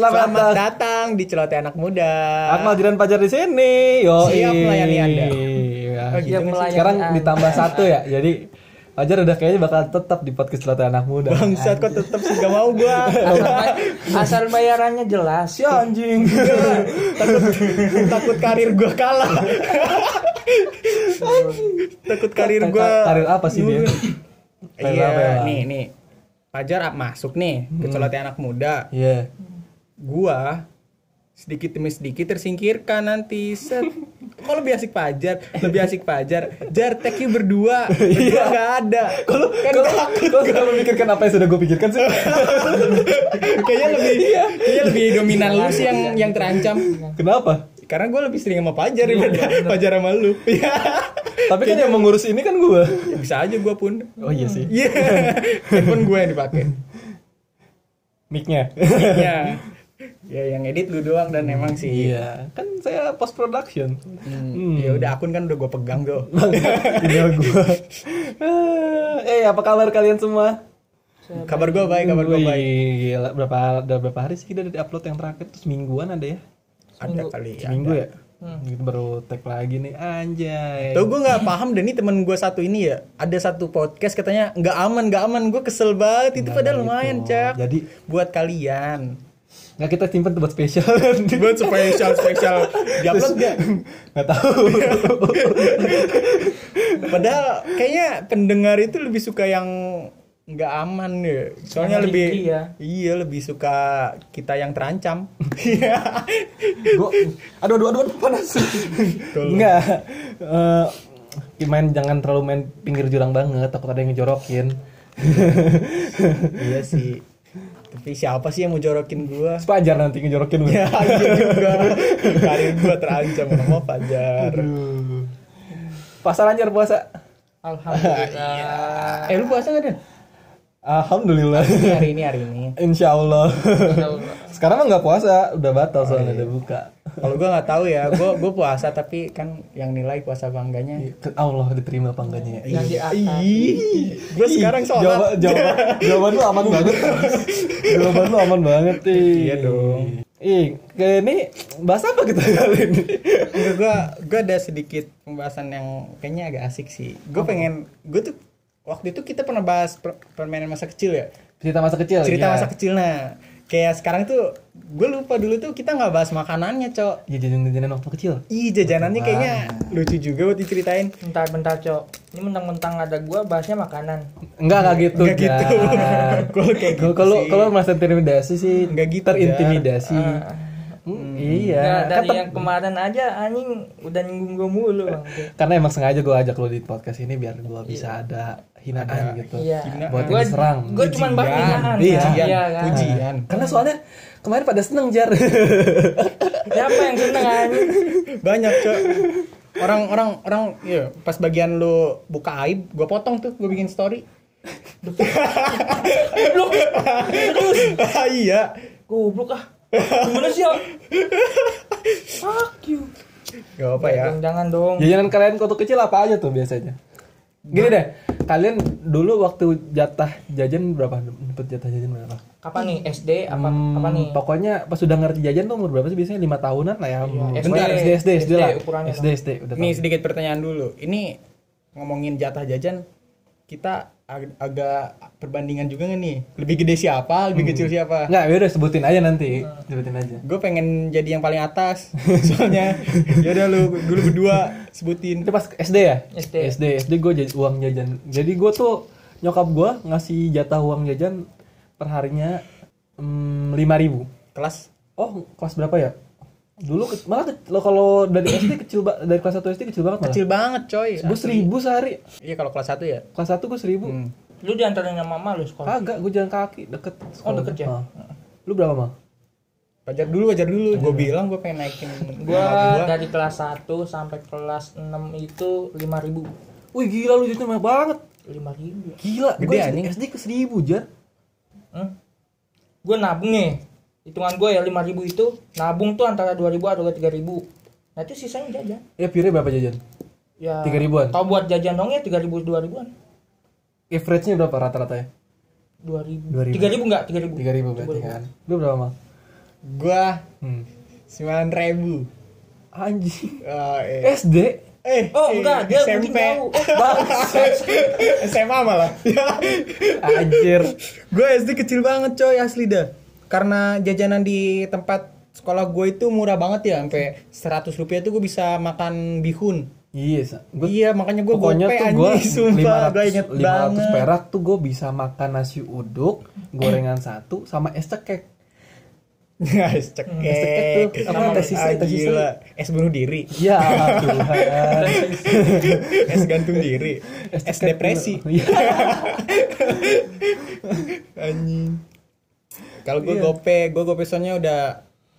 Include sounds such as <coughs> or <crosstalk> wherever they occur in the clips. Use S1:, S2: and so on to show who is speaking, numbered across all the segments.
S1: Selamat
S2: Selamat
S1: datang.
S2: datang di Celoteh Anak Muda.
S1: Akmal Jiran Pajar di sini. Yo.
S2: Siap melayani Anda. Oh, gitu sih?
S3: melayani
S1: Sekarang
S3: Anda.
S1: ditambah satu ya. Jadi Pajar udah kayaknya bakal tetap di podcast Celoteh Anak Muda.
S2: Bangsat kok tetap sih gak mau gua. <laughs>
S3: asal, bay- asal bayarannya jelas
S1: Si anjing. <laughs>
S2: takut takut karir gua kalah. takut karir gua.
S1: Karir apa sih dia?
S2: Iya,
S1: ya,
S2: nih nih. Pajar masuk nih ke Celoteh Anak Muda.
S1: Iya.
S2: Gua sedikit demi sedikit tersingkirkan nanti set. <laughs> Kok lebih asik pajar lebih asik pajar jar tag you berdua. Berdua nggak ada.
S1: Kalau
S2: kan
S1: kalau kalau sudah memikirkan apa yang sudah gue pikirkan sih. <laughs>
S2: kayaknya lebih kayaknya lebih dominan lu sih yang yang terancam.
S1: Kenapa?
S2: karena gue lebih sering sama Pajar daripada Pajar sama lu. Iya. <laughs>
S1: Tapi kan yang mengurus ini kan gue.
S2: Ya, bisa aja gue pun.
S1: Oh iya sih.
S2: iya. Handphone gue yang dipakai.
S1: Mic-nya.
S2: ya ya yang edit lu doang dan emang sih.
S1: Iya, kan saya post production.
S2: Hmm, ya udah akun kan udah gue pegang tuh <laughs>
S1: Tinggal gua. eh, apa kabar kalian semua?
S2: kabar gue baik kabar gue baik.
S1: Gila, berapa udah berapa hari sih kita dari upload yang terakhir? Terus mingguan ada ya?
S2: ada kali ya
S1: Seminggu ya? Gitu baru tag lagi nih. Anjay.
S2: Tuh gue nggak paham dan ini temen gue satu ini ya. Ada satu podcast katanya nggak aman nggak aman. Gue kesel banget. Itu padahal lumayan cak.
S1: Jadi
S2: buat kalian
S1: nggak kita simpen buat spesial. <laughs>
S2: buat spesial spesial diupload gak?
S1: Nggak tahu.
S2: Padahal kayaknya pendengar itu lebih suka yang nggak aman ya. Soalnya lebih
S3: ya.
S2: iya lebih suka kita yang terancam. Iya.
S1: Gua, aduh, aduh, aduh, panas. Enggak. Eh, main jangan terlalu main pinggir jurang banget, takut ada yang ngejorokin.
S2: iya sih. Tapi siapa sih yang mau jorokin gua?
S1: Sepajar nanti ngejorokin gue. <laughs>
S2: Ya iya juga. Karir gua terancam sama Fajar.
S1: Aduh. Pasar anjar puasa.
S3: alhamdulillah <laughs>
S2: Eh lu puasa nggak Dan?
S1: Alhamdulillah.
S2: Hari ini hari ini. <laughs>
S1: Insya Allah. Sekarang mah nggak puasa, udah batal soalnya udah buka.
S2: Kalau gua nggak tahu ya, gua gua puasa tapi kan yang nilai puasa bangganya.
S1: Ke- Allah diterima apa enggaknya ya?
S3: yang di atas
S2: gua sekarang sholat.
S1: Jawaban, jawaban, jawaban lu aman banget. jawaban lu aman banget ih.
S2: Iya dong.
S1: Ih, kayak ini bahas apa kita kali ini?
S2: Enggak, gua gua ada sedikit pembahasan yang kayaknya agak asik sih. Gue pengen, gue tuh waktu itu kita pernah bahas per- permainan masa kecil ya.
S1: Cerita masa kecil.
S2: Cerita
S1: iya.
S2: masa kecil nah. Kayak sekarang tuh gue lupa dulu tuh kita nggak bahas makanannya, Cok.
S1: Iya jajan-jajanan waktu kecil.
S2: Ih, jajanannya kayaknya lucu juga buat diceritain.
S3: bentar bentar cok ini mentang-mentang ada gua bahasnya makanan
S1: Enggak enggak gitu.
S2: Enggak gitu. Kalau <laughs> kayak gitu
S1: Kalau kalau merasa terintimidasi sih
S2: Enggak gitu,
S1: terintimidasi.
S3: Ah.
S1: Hmm, iya.
S3: dari
S1: Kan-
S3: yang kemarin aja anjing udah nyinggung gua mulu bang
S1: karena emang sengaja gue ajak lo di podcast ini biar gue bisa ada hinaan gitu.
S3: Iya.
S1: Buat
S3: gua
S1: diserang
S3: gua cuman
S2: Pujian.
S3: bahinaan
S1: Iya.
S2: Pujian,
S3: iya kan?
S2: pujian.
S1: karena soalnya kemarin pada seneng jar. <laughs>
S3: Siapa yang seneng anjing?
S2: Banyak, Cok. Orang-orang orang ya pas bagian lu buka aib, gue potong tuh, gue bikin story. iya.
S3: goblok ah. Gimana sih ya fuck you.
S2: Gak apa ya.
S3: jangan dong.
S1: Jajanan kalian waktu kecil apa aja tuh biasanya? Gini deh kalian dulu waktu jatah jajan berapa? Dapat jatah jajan berapa?
S3: Kapan nih? SD apa
S1: Hmm,
S3: apa nih?
S1: pokoknya pas sudah ngerti jajan tuh umur berapa sih? Biasanya lima tahunan lah ya.
S3: Iya,
S1: bentar
S3: SD,
S1: SD SD SD lah. SD SD udah
S2: Nih sedikit pertanyaan dulu. Ini ngomongin jatah jajan, kita ag- agak perbandingan juga nggak nih? Lebih gede siapa, lebih kecil siapa?
S1: nggak ya udah sebutin aja nanti sebutin aja
S2: Gue pengen jadi yang paling atas. <laughs> Soalnya ya udah lu dulu berdua sebutin.
S1: itu pas SD ya
S3: SD.
S1: SD SD gue jadi uang jajan jadi gue tuh nyokap gue ngasih jatah uang jajan perharinya lima ribu
S2: Kelas
S1: oh kelas berapa ya dulu ke- malah ke- lo kalau dari <coughs> SD kecil ba- dari kelas 1 SD kecil banget malah
S2: kecil banget, coy.
S1: gue seribu sehari
S2: Iya kalau kelas 1 ya.
S1: kelas 1 gue seribu
S2: Hmm.
S3: lu diantarin sama mama lu sekolah
S1: kagak gue jalan kaki deket
S3: Oh, deket ya?
S1: Ah. lu berapa mal
S2: Wajar dulu, wajar dulu. Gue bilang gue pengen naikin <laughs>
S3: gua
S2: nama
S3: dari kelas 1 sampai kelas 6 itu 5000
S1: wih gila lu jajan banyak banget
S3: 5000
S1: gila
S2: Gede,
S1: gue
S2: anjing.
S1: SD ke seribu jar
S3: hmm? gua nabung nih hitungan gua ya 5000 itu nabung tuh antara 2000 atau 3000 nah itu sisanya jajan
S1: ya pire berapa jajan
S3: ya
S1: 3000-an?
S3: tau buat jajan dong ya 3000 2000an
S1: average nya berapa rata-rata ya
S3: 2000
S1: 2000.
S3: 3000 enggak 3000
S1: tiga ribu berarti kan lu berapa mal
S2: Gua
S1: Hmm.
S2: sembilan ribu.
S1: Anjing.
S2: Oh, eh.
S1: SD.
S2: eh,
S3: Oh
S2: eh,
S3: enggak, dia
S2: SMP.
S3: tahu. <laughs> Oh,
S2: SMA malah.
S1: Anjir.
S2: gue SD kecil banget coy asli dah. Karena jajanan di tempat sekolah gue itu murah banget ya, sampai 100 rupiah tuh gue bisa makan bihun.
S1: Iya, Sa. Gua,
S2: iya, makanya gue
S1: pokoknya
S2: gope
S1: tuh gue
S2: sumpah, gue inget
S1: 500, 500
S2: banget.
S1: perak tuh gue bisa makan nasi uduk, gorengan satu, sama es cekek. <laughs>
S2: es
S1: cekek
S2: cekek.
S1: tuh, <laughs> apa, tes sisa,
S2: Ah,
S1: tes sisa.
S2: gila. Es bunuh diri.
S1: Ya Tuhan. <laughs>
S2: es gantung diri. Es,
S1: cekek
S2: depresi.
S1: Iya.
S2: Anjing. Kalau gue
S1: Iya.
S2: gope, gue gope soalnya udah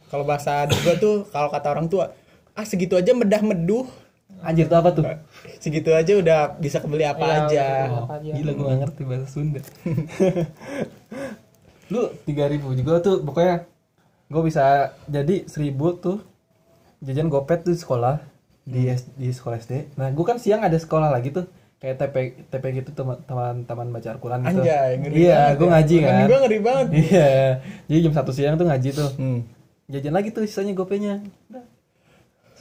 S2: kalau bahasa gue tuh kalau kata orang tua, ah segitu aja medah meduh,
S1: Anjir tuh apa tuh?
S2: segitu aja udah bisa kebeli apa
S3: Iya,
S2: aja.
S1: Oh,
S3: Apa aja.
S1: gila gue gak ngerti bahasa Sunda. <laughs> Lu 3000 juga tuh pokoknya gue bisa jadi 1000 tuh jajan gopet tuh di sekolah di S- di sekolah SD. Nah, gue kan siang ada sekolah lagi tuh kayak TP TP gitu teman teman baca Al-Qur'an gitu.
S2: Anjay, ngeri
S1: Iya, gue
S2: ya.
S1: ngaji kan.
S2: Gue ngeri banget.
S1: Iya. Jadi jam 1 siang tuh ngaji tuh.
S2: Hmm.
S1: Jajan lagi tuh sisanya gopenya. Udah.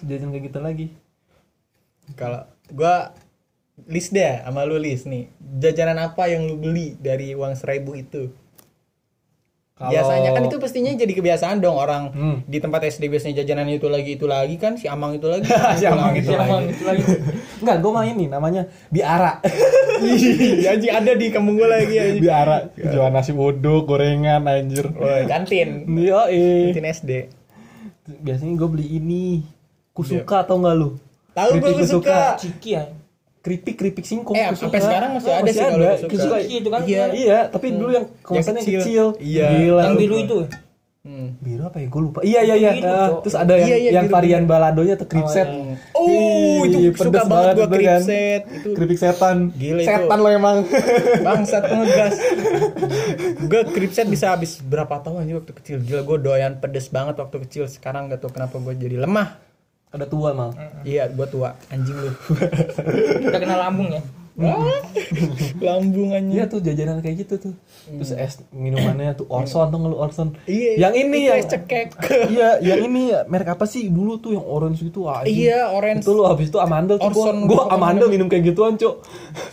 S1: Jajan kayak gitu lagi.
S2: Kalau gua list deh sama lu list nih. Jajanan apa yang lu beli dari uang seribu itu?
S1: Kalau-
S2: Biasanya kan itu pastinya jadi kebiasaan dong orang
S1: Hmm.
S2: di tempat SD biasanya jajanan itu lagi itu lagi kan si Amang itu lagi. <laughs>
S1: Si Amang itu
S3: Iya,
S1: lagi.
S3: Itu lagi.
S1: Enggak, gue main nih namanya biara. <laughs>
S2: Iya, anjing ada di kampung gua lagi anjing.
S1: biara jual nasi uduk gorengan anjir
S2: Woi, kantin.
S1: iya eh
S2: Kantin SD.
S1: biasanya gue beli ini kusuka atau enggak lu
S2: Tahu gua
S1: Keripik
S2: Kusuka.
S3: Ciki ya.
S1: Keripik keripik singkong
S2: Eh,
S1: Kusuka.
S2: sampai sekarang masih ada sih kalau Kusuka.
S1: Kusuka.
S3: Ciki itu kan.
S2: Iya.
S1: iya tapi dulu yang kemasannya
S2: kecil.
S1: kecil,
S2: Iya.
S1: Gila,
S3: Yang biru itu.
S2: Hmm.
S1: biru apa ya gue lupa iya iya iya
S3: Biru, Cok.
S1: terus ada yang
S2: Iya, iya,
S1: yang
S2: biru,
S1: varian baladonya tuh kripset
S2: Oh, itu
S1: Ih,
S2: suka
S1: pedes
S2: banget gua
S1: tuh kan.
S2: kripset. Itu
S1: keripik setan
S2: Gila itu.
S1: setan lo emang <laughs>
S2: bangsat ngegas. gue kripset bisa habis berapa tahun aja waktu kecil. Gila gue doyan pedes banget waktu kecil. Sekarang gak tau kenapa gue jadi lemah.
S1: Ada tua mal
S2: Iya, gue tua. Anjing lu. <laughs>
S3: Udah kena lambung ya. <laughs>
S2: Lambung anjing.
S1: Iya tuh jajanan kayak gitu tuh. Terus es minumannya tuh Orson tuh nggak lu Orson.
S2: Iya,
S1: Yang ini ya.
S2: es cekek. <laughs>
S1: iya, yang ini ya merek apa sih dulu tuh yang orange gitu ah.
S2: Iya, orange.
S1: Itu lu habis itu amandel tuh gua,
S2: Orson,
S1: gua
S2: gua
S1: amandel minum kayak gituan, Cok.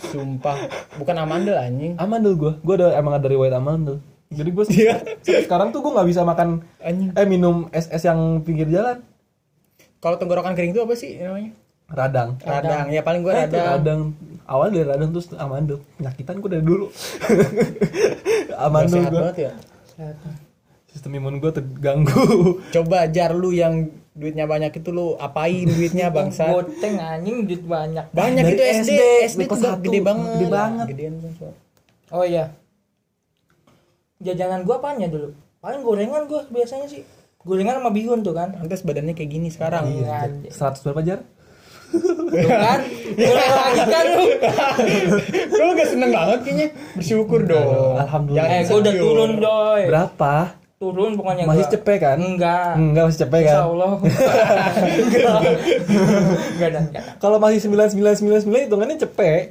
S2: Sumpah. Bukan amandel anjing.
S1: Amandel gua. Gua ada emang ada riwayat amandel. Jadi gua
S2: Iya.
S1: sekarang tuh gua nggak bisa makan
S2: Anjing.
S1: eh minum es-es yang pinggir jalan.
S2: Kalau tenggorokan kering itu apa sih namanya?
S1: Radang.
S2: Radang. Ya paling gue
S1: Eh, itu
S2: radang.
S1: radang. Awal dari radang terus amandel. Penyakitan gua dari dulu. <laughs> amandel
S2: Sehat
S1: gua.
S2: banget ya.
S1: Sistem imun gua terganggu. <laughs>
S2: Coba jar lu yang duitnya banyak itu lu apain duitnya <laughs> bangsa?
S3: Goteng anjing duit banyak.
S2: Banyak
S1: Dari
S2: itu SD,
S1: SD,
S2: SD
S1: kelas
S2: udah gede banget.
S1: Gede banget.
S2: Gedean.
S3: Oh iya. Jajanan gua apaan ya dulu? Paling gorengan gua biasanya sih. Gorengan sama bihun tuh kan.
S2: Pantes badannya kayak gini sekarang.
S3: Iya.
S1: 100 berapa jar?
S3: Tuh kan. Mulai lagi kan lu.
S2: lu gak seneng banget kayaknya bersyukur dong
S1: Alhamdulillah.
S3: Eh, gua udah turun, Doy.
S1: Berapa?
S3: Turun pokoknya
S1: Masih
S3: gua.
S1: cepet kan?
S3: Enggak.
S1: Enggak masih cepet kan?
S3: Allah. Enggak. Enggak ada. enggak ada.
S1: Kalau masih 9999 hitungannya cepet.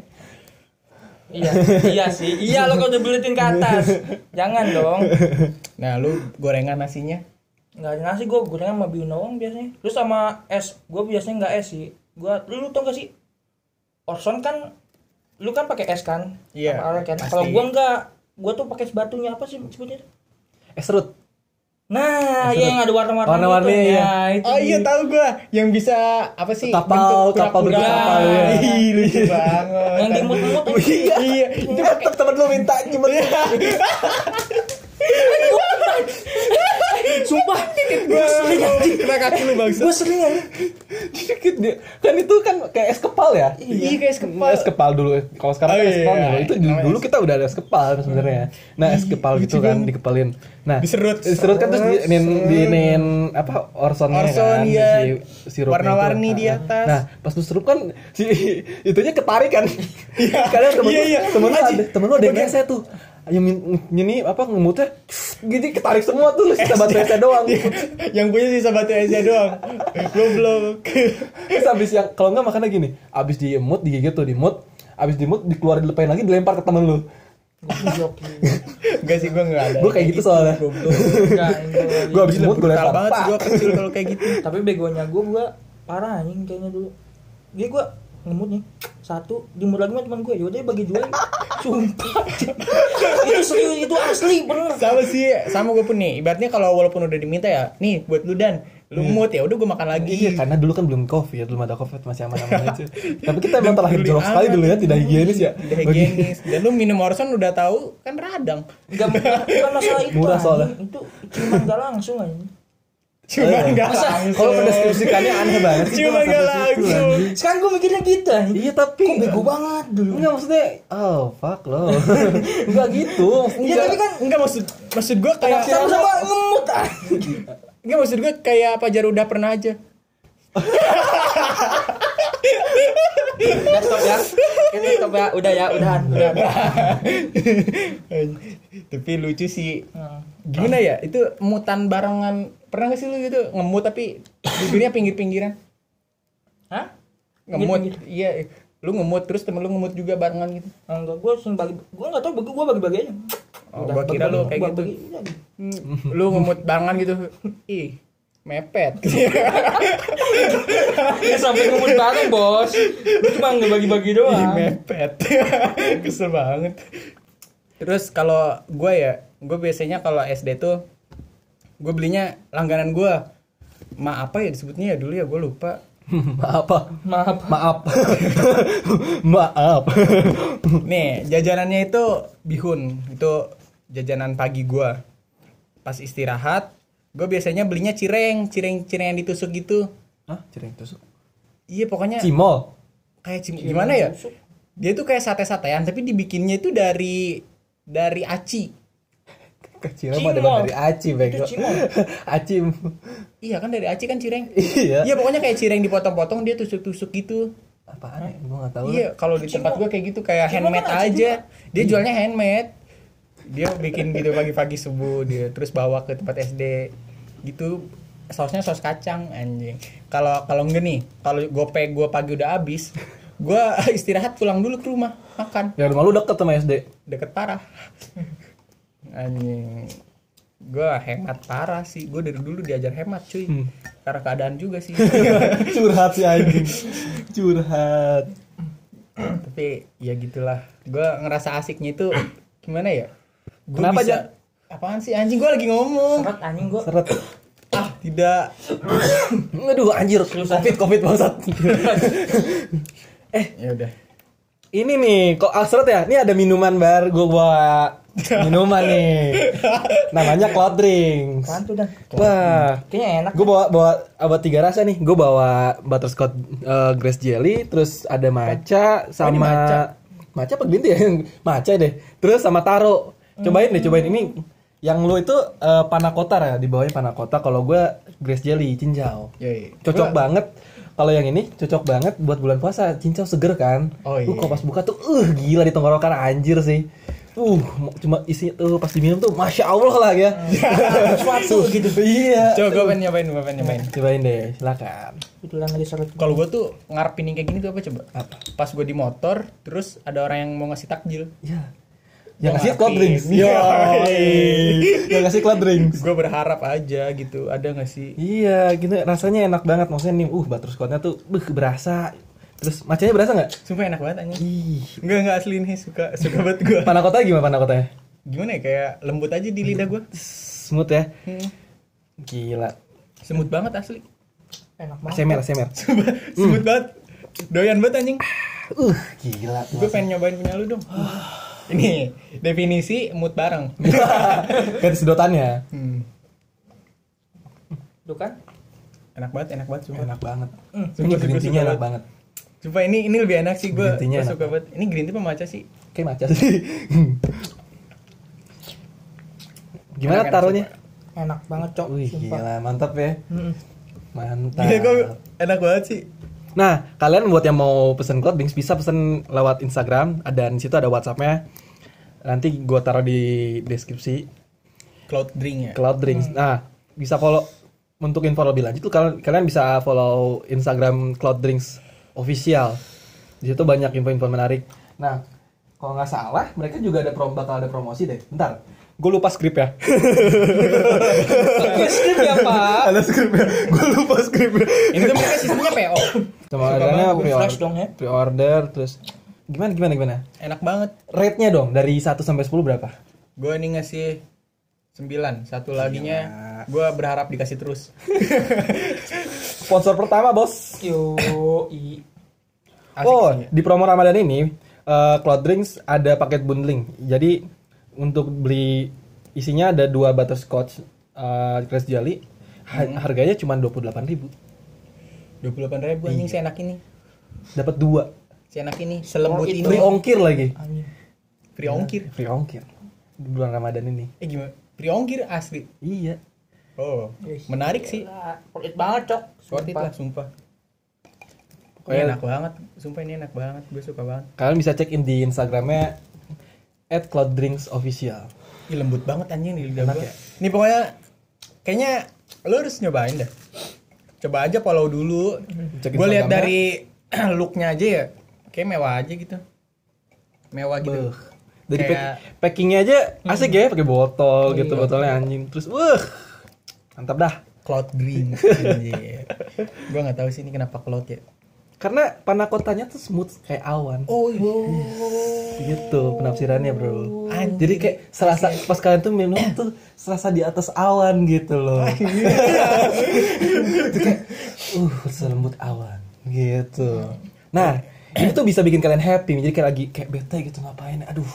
S3: Iya, iya sih. Iya lo kalau udah belitin ke atas. Jangan dong.
S2: nah lu gorengan nasinya
S3: Enggak ada nasi gua gorengan sama bihun doang biasanya. Terus sama es. Gua biasanya enggak es sih. Gua lu, lu tau gak sih? Orson kan lu kan pakai es kan?
S2: Iya,
S3: Sama arek kan. Kalau gua enggak, gua tuh pakai es batunya apa sih sebutnya?
S1: Es serut.
S3: Nah,
S1: Es
S3: iya yang ada warna-warna
S1: Warna-warni,
S3: gitu.
S1: iya.
S3: Nah, itu.
S2: oh iya tahu gua yang bisa apa sih
S1: Kapal, kapal bentuk
S2: kura-kura.
S1: kapal, ya.
S2: Ih, lucu <laughs> banget
S3: Yang dimut-mut itu.
S2: iya iya itu
S1: temen lu minta <laughs> nyimpen. <laughs>
S3: Sumpah, gua sering anjing.
S2: kena kaki lu bangsa
S3: Gua sering anjing.
S1: Dikit dia. Kan itu kan kayak es kepal ya?
S2: iya kayak es kepal
S1: Es kepal dulu. Kalau sekarang
S2: Oh,
S1: kan es kepal
S2: iya.
S1: ya. Itu dulu,
S2: Namanya
S1: dulu kita udah ada es kepal sebenarnya. Nah, es kepal gitu kan dikepalin. Nah,
S2: Diserut.
S1: Diserut kan terus di inin, diinin apa orsonnya
S2: Orson,
S1: kan.
S2: iya.
S1: si
S2: Warna-warni di atas.
S1: Nah, pas lu serup kan si <laughs> itunya ketarik kan. Kadang temen
S2: Iya,
S1: lu-
S2: iya.
S1: temen lu ada temen lu ada yang tuh. Ayo min- ini apa ngemutnya gitu ketarik semua tuh lu sisa batu esnya <laughs> doang.
S2: yang punya sisa batu esnya doang goblok <laughs>
S1: Terus abis yang kalau nggak makannya gini, abis diemut digigit tuh dimut, abis dimut dikeluarin dilepain lagi dilempar ke temen lu.
S3: Gue.
S2: Enggak sih gue enggak ada.
S1: Gua kayak gitu soalnya.
S3: Enggak, enggak. <laughs>
S1: Gua abis mood gue lempar.
S2: banget gue kecil kalau kayak gitu.
S3: Tapi begonya gue gue parah anjing kayaknya dulu. Dia gue ngemut nih satu dimur lagi sama teman gue yaudah bagi dua <laughs> sumpah itu serius itu asli bener
S2: Sama sih, sama gue pun nih. Ibaratnya kalau walaupun udah diminta ya, nih buat lu dan lu mood ya udah gue makan lagi.
S1: Iya, karena dulu kan belum covid, belum ada covid masih aman-aman aja. <laughs> Tapi kita emang terlahir jorok sekali dulu ya, tidak higienis ya.
S2: Udah higienis. Dan lu minum Orson udah tahu kan radang.
S3: nggak bukan masalah itu
S1: Murah soalnya.
S3: itu cuma nggak langsung aja
S2: Cuma enggak langsung.
S1: Kalau mendeskripsikannya aneh banget sih.
S2: Cuma
S1: gua nggak
S2: nggak
S1: sampai situ,
S2: langsung.
S1: anjing.
S3: sekarang gue mikirnya gitu.
S1: Iya tapi
S3: kok bego banget dulu
S1: Enggak maksudnya oh fuck lo. <laughs> Enggak gitu.
S3: Iya tapi kan
S2: enggak maksud maksud gue kayak
S3: sama-sama ngemut
S2: enggak maksud gue kayak Pajar udah pernah aja.
S3: Udah stop ya ini stop ya udah ya udahan udah
S2: tapi lucu sih. Gimana ya? Itu mutan barengan. Pernah gak sih lu gitu ngemut tapi bibirnya pinggir-pinggiran?
S3: Hah?
S2: Ngemut.
S3: Pinggir-pinggir.
S2: Iya, lu ngemut terus temen lu ngemut juga barengan gitu.
S3: Enggak, gue sering bagi, gue nggak tahu bagi gue bagi-bagi aja.
S2: Oh, gua kira lu kayak gitu.
S3: bagi-bagi, udah.
S2: Hmm, lu ngemut barengan gitu. Ih, mepet. <laughs>
S3: Ya sampai ngemut bareng bos. Gue cuma nggak bagi-bagi
S2: Ih,
S3: doang.
S2: mepet. <laughs> Kesel banget. Terus kalau gue ya, gue biasanya kalau SD tuh gue belinya langganan gue. Ma apa ya disebutnya ya dulu ya gue lupa.
S1: Maaf. Pak.
S3: Maaf.
S1: Maaf. Maaf.
S2: Nih, jajanannya itu bihun. Itu jajanan pagi gua. Pas istirahat, gue biasanya belinya cireng, cireng-cireng yang ditusuk gitu.
S1: Hah, cireng tusuk.
S2: Iya, pokoknya
S1: Cimol.
S2: kayak cim- gimana ya? Dia tuh kayak sate-satean tapi dibikinnya itu dari dari aci.
S1: Kecil mah dari aci bego.
S3: Itu cimol. <laughs>
S1: Aci.
S2: Iya kan dari aci kan cireng.
S1: Iya.
S2: Iya, pokoknya kayak cireng dipotong-potong dia tusuk-tusuk gitu.
S1: Apaan ya? Gua enggak tahu.
S2: Iya, kalau di tempat gua kayak gitu kayak
S3: Cimol
S2: handmade
S3: kan aci
S2: aja. Dia jualnya handmade. Dia bikin gitu pagi-pagi subuh dia terus bawa ke tempat SD gitu. Sausnya saus kacang anjing. Kalau kalau enggak nih, kalau gope gua pagi udah habis, gua <laughs> istirahat pulang dulu ke rumah makan.
S1: Ya rumah lu deket sama SD.
S2: Deket parah. Anjing. Gua hemat parah sih. Gua dari dulu diajar hemat, cuy.
S1: Hmm.
S2: Karena keadaan juga sih. <laughs>
S1: Curhat si anjing. Curhat.
S2: tapi ya gitulah gue ngerasa asiknya itu gimana ya Gua
S1: Kenapa,
S2: bisa- apaan sih anjing gue lagi ngomong
S3: Seret anjing gue.
S1: Seret.
S2: ah tidak <coughs>
S1: Aduh anjir, covid covid bangsat. <laughs>
S2: ya udah
S1: Ini nih, kok ah, seret ya? Ini ada minuman bar gue bawa <laughs> minuman nih. Namanya cloud drinks.
S3: Dan?
S1: Wah,
S3: Kayaknya enak.
S1: gue bawa bawa ada tiga rasa nih. Gue bawa butterscotch eh, grass jelly, terus ada matcha sama
S2: ini matcha.
S1: matcha apa tea ya? <laughs> matcha deh. Terus sama taro. Cobain deh, cobain ini. Yang lu itu eh, panna cotta ya, di bawahnya panna cotta. Kalau gue grass jelly cincau.
S2: Yoi.
S1: Cocok
S2: Gua-
S1: banget. Kalau yang ini cocok banget buat bulan puasa. Cincau seger kan.
S2: Oh,
S1: Uh,
S2: iya.
S1: kalau pas buka tuh, uh gila di tenggorokan anjir sih. Uh, cuma isinya tuh pas diminum tuh, masya Allah lah ya.
S3: Sesuatu gitu.
S1: iya.
S2: coba gue pengen nyobain gue pengen nyobain
S1: Cobain deh, silakan.
S3: Kebetulan lagi seret.
S2: kalau gue tuh ngarepin yang kayak gini tuh apa coba
S1: Apa?
S2: pas gue di motor terus ada orang yang mau ngasih takjil
S1: Ya. Yang ngasih cloud drinks.
S2: Iya.
S1: Yang ngasih cloud drinks.
S2: gue berharap aja gitu ada gak sih
S1: Iya, gitu rasanya enak banget maksudnya nih, uh butterscotchnya tuh buh berasa. Terus macanya berasa nggak?
S2: sumpah enak banget anjing
S1: Ih.
S2: Enggak enggak asli nih suka suka banget gue
S1: Panna cotta gimana panna cotta
S2: gimana ya kayak lembut aja di lidah gue
S1: Smooth ya.
S2: hmm.
S1: Gila.
S2: semut banget asli
S3: Enak banget.
S1: ASMR, ASMR.
S2: Sumpah, semut banget doyan banget anjing
S1: Uh, gila.
S2: gue pengen nyobain punya lu dong <sighs> ini definisi mood bareng <laughs>
S1: Kayak sedotannya.
S2: hmm.
S3: Tuh kan?
S2: enak banget enak banget sumpah
S1: Enak banget.
S3: Hmm.
S1: Ini
S2: Sumpah, sumpah
S1: enak banget.
S2: Sumpah ini ini lebih enak sih gue
S1: enak
S2: suka banget ini green tea apa matcha sih
S1: Kayak maca sih. <laughs> Gimana
S2: Enak, enak,
S1: taruhnya?
S3: Enak banget, Cok.
S1: Wih,
S3: Sumpah.
S1: gila, mantap ya.
S3: Hmm.
S1: Mantap.
S2: Gila kok enak banget sih
S1: Nah, kalian buat yang mau pesen cloud drinks bisa pesen lewat Instagram. Dan di situ ada WhatsAppnya. Nanti gua taruh di deskripsi
S2: cloud drink ya
S1: cloud drinks. Nah, bisa follow untuk info lebih lanjut tuh kalian kalian bisa follow Instagram cloud drinks official. Di situ banyak info-info menarik. Nah, kalau nggak salah mereka juga ada prom bakal ada promosi deh. Bentar, gue lupa skrip ya.
S3: Skrip ya pak.
S1: ada skripnya, gue lupa skripnya.
S2: Ini tuh mereka sistemnya PO.
S1: Cuma
S3: Suka
S1: adanya
S3: banget,
S1: pre-order,
S3: flash dong ya.
S1: pre-order terus gimana gimana gimana?
S2: Enak banget.
S1: Rate-nya dong dari 1 sampai 10 berapa?
S2: Gue ini ngasih 9 Satu laginya gue berharap dikasih terus. <laughs>
S1: Sponsor pertama, Bos.
S3: Yo i.
S2: Asik
S1: oh,
S2: sih.
S1: di promo Ramadan ini eh, Cloud Drinks ada paket bundling. Jadi untuk beli isinya ada dua butterscotch uh, crash jelly. Ha- Harganya cuma 28.000.
S2: 28 ribu anjing seenak ini.
S1: Dapat dua.
S2: Seenak ini. Selembut
S3: it,
S2: ini.
S1: Free ongkir lagi.
S3: Anjing.
S2: Free ongkir.
S1: Free ongkir. Di bulan Ramadan ini.
S2: Eh gimana? Free ongkir asli.
S1: Iya.
S2: Oh, menarik sih.
S3: Worth it banget cok.
S2: Worth it
S3: Sumpah.
S2: lah, sumpah. Ini
S1: Pokoknya-
S2: enak banget. Sumpah ini enak banget. Gue suka banget.
S1: Kalian bisa cek in di Instagramnya at Cloud Drinks Official.
S2: Ih, lembut banget anjing di lidah
S1: Enak
S2: gua.
S1: ya?
S2: Ini pokoknya kayaknya lo harus nyobain dah. Coba aja follow dulu.
S1: Cek
S2: Gue lihat dari <clears throat> looknya aja ya, kayak mewah aja gitu. Mewah gitu.
S1: Beuh. Dari
S2: Kayak-
S1: pack- packingnya aja asik ya, pakai botol gitu,
S2: Iya.
S1: botolnya anjing. Terus, wah, mantap dah.
S2: Cloud green. <laughs> Gue nggak tahu sih ini kenapa cloud ya.
S1: Karena panakotanya tuh smooth kayak awan.
S2: Oh iya.
S1: Gitu penafsirannya bro.
S2: Anjir.
S1: Jadi kayak serasa pas kalian tuh minum tuh serasa di atas awan gitu loh. <laughs> Itu kayak, uh selembut awan gitu. Nah <clears throat> ini tuh bisa bikin kalian happy. Jadi kayak lagi kayak bete gitu ngapain? Aduh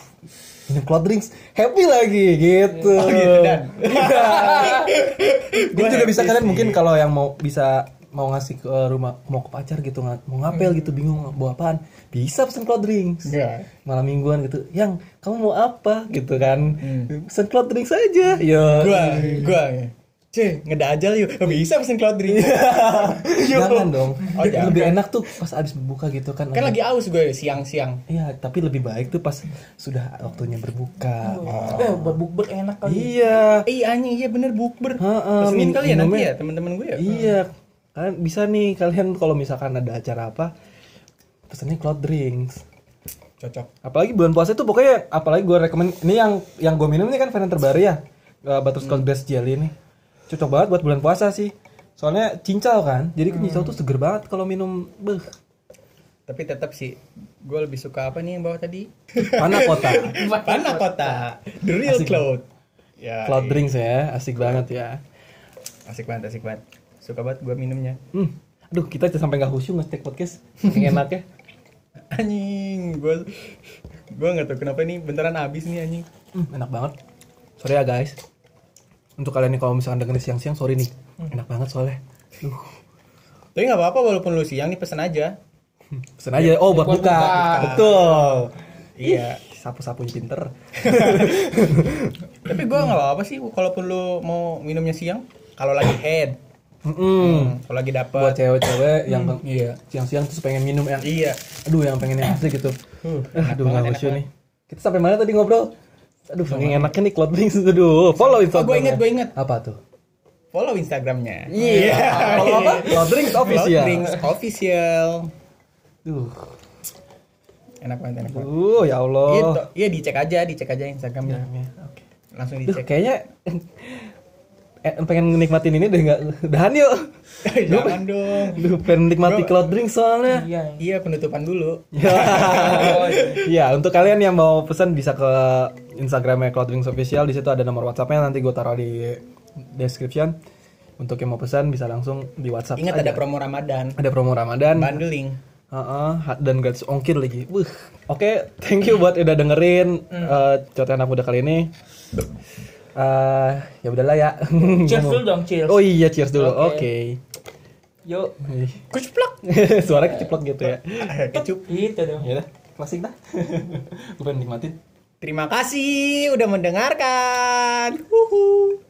S1: minum cloud drinks happy lagi gitu.
S2: Oh, gitu, Dan. <laughs> Gua
S1: juga bisa kalian
S2: sih.
S1: mungkin kalau yang mau bisa mau ngasih ke rumah mau ke pacar gitu mau ngapel gitu bingung bawa apaan bisa pesen cloud drinks
S2: Iya.
S1: malam mingguan gitu yang kamu mau apa gitu kan pesen cloud drinks aja ya
S2: Gua, gua. Cuy, ngedajal yuk. Bisa pesen cloud drink. <laughs>
S1: jangan dong
S2: Oh, jangan.
S1: lebih enak tuh pas abis berbuka gitu kan
S2: kan lagi aus gue siang-siang.
S1: iya tapi lebih baik tuh pas sudah waktunya berbuka
S3: Eh, berbukber enak kali.
S1: iya
S2: Iya anjing iya bener bukber.
S1: Heeh,
S2: Pesenin kali ya nanti ya teman-teman gue ya.
S1: Iya, kalian bisa nih kalian kalau misalkan ada acara apa pesennya cloud drinks.
S2: Cocok.
S1: Apalagi bulan puasa itu pokoknya apalagi gue rekomend ini yang yang gue minum ini kan varian terbaru ya uh, butterscotch grass jelly ini cocok banget buat bulan puasa sih. Soalnya cincau kan, jadi kan cincau tuh seger banget kalau minum beh
S2: Tapi tetap sih gue lebih suka apa nih yang bawah tadi?
S1: panah kota.
S2: Panah kota. The real
S1: Asik
S2: cloud. Ya.
S1: Cloud
S2: iya.
S1: drinks ya, asik banget ya.
S2: Asik banget, asik banget. Suka banget gue minumnya.
S1: Hmm. Aduh, kita sampai nggak khusyuk ngetek podcast. Saking enaknya. <laughs>
S2: Anjing, gue gue nggak tahu kenapa ini bentaran habis nih anjing.
S1: Hmm, enak banget. Sorry ya guys. Untuk kalian nih kalau misalkan dengerin siang-siang, sorry nih. Enak banget soalnya. Duh.
S2: Tapi nggak apa-apa walaupun lu siang nih pesen aja. <laughs>
S1: Pesen aja. Oh, buat
S3: Buat
S1: buka.
S3: buka.
S1: Betul.
S2: Iya.
S1: Sapu-sapunya pinter. <laughs>
S2: Tapi gue nggak apa-apa sih walaupun lu mau minumnya siang. Kalau lagi head,
S1: Mm-mm.
S2: kalau lagi
S1: Buat
S2: dapet.
S1: cewek-cewek yang
S2: Iya.
S1: siang-siang terus pengen minum yang
S2: Iya.
S1: aduh yang pengen yang asli gitu.
S2: Uh,
S1: aduh nggak khusyuk nih. Kita sampai mana tadi ngobrol? Aduh, saking enaknya nih cloud drinks. <laughs> Aduh, follow Instagram.
S2: gua inget, gua inget.
S1: Apa tuh?
S2: Follow Instagramnya.
S1: Iya. Follow apa? Cloud drinks
S2: Cloud
S1: official.
S2: Drinks official.
S1: Duh.
S2: Enak banget, enak banget.
S1: Uh, ya Allah.
S2: Gitu. Iya dicek aja, dicek aja Instagramnya.
S1: Ya, Oke.
S2: Langsung
S1: Duh,
S2: dicek.
S1: kayaknya eh, pengen nikmatin ini deh nggak udahan yuk.
S2: Jangan dong.
S1: Duh, pengen nikmati cloud drink soalnya.
S3: Iya.
S2: Iya penutupan dulu.
S1: Ya. <laughs> ya, untuk kalian yang mau pesan bisa ke Instagramnya Cloud Drinks Official. Di situ ada nomor WhatsAppnya nanti gue taruh di description. Untuk yang mau pesan bisa langsung di WhatsApp.
S2: Ingat
S1: aja.
S2: ada promo Ramadan.
S1: ada promo Ramadan.
S2: Bundling.
S1: Heeh, dan gratis ongkir lagi. Wuh. Oke, thank you buat udah dengerin eh Cotehan anak muda kali ini. Eh, ya udahlah ya. <laughs>
S3: Cheers dulu dong, cheers.
S1: Oh iya, cheers dulu. Oke.
S3: Oke. Yuk.
S1: Ih.
S2: Kuceplak. <laughs>
S1: Suaranya keciplok gitu ya.
S2: Kecup.
S3: Gitu dong.
S1: Ya udah, klasik dah. <laughs> Gue pengen nikmatin.
S2: Terima kasih udah mendengarkan. Huhu.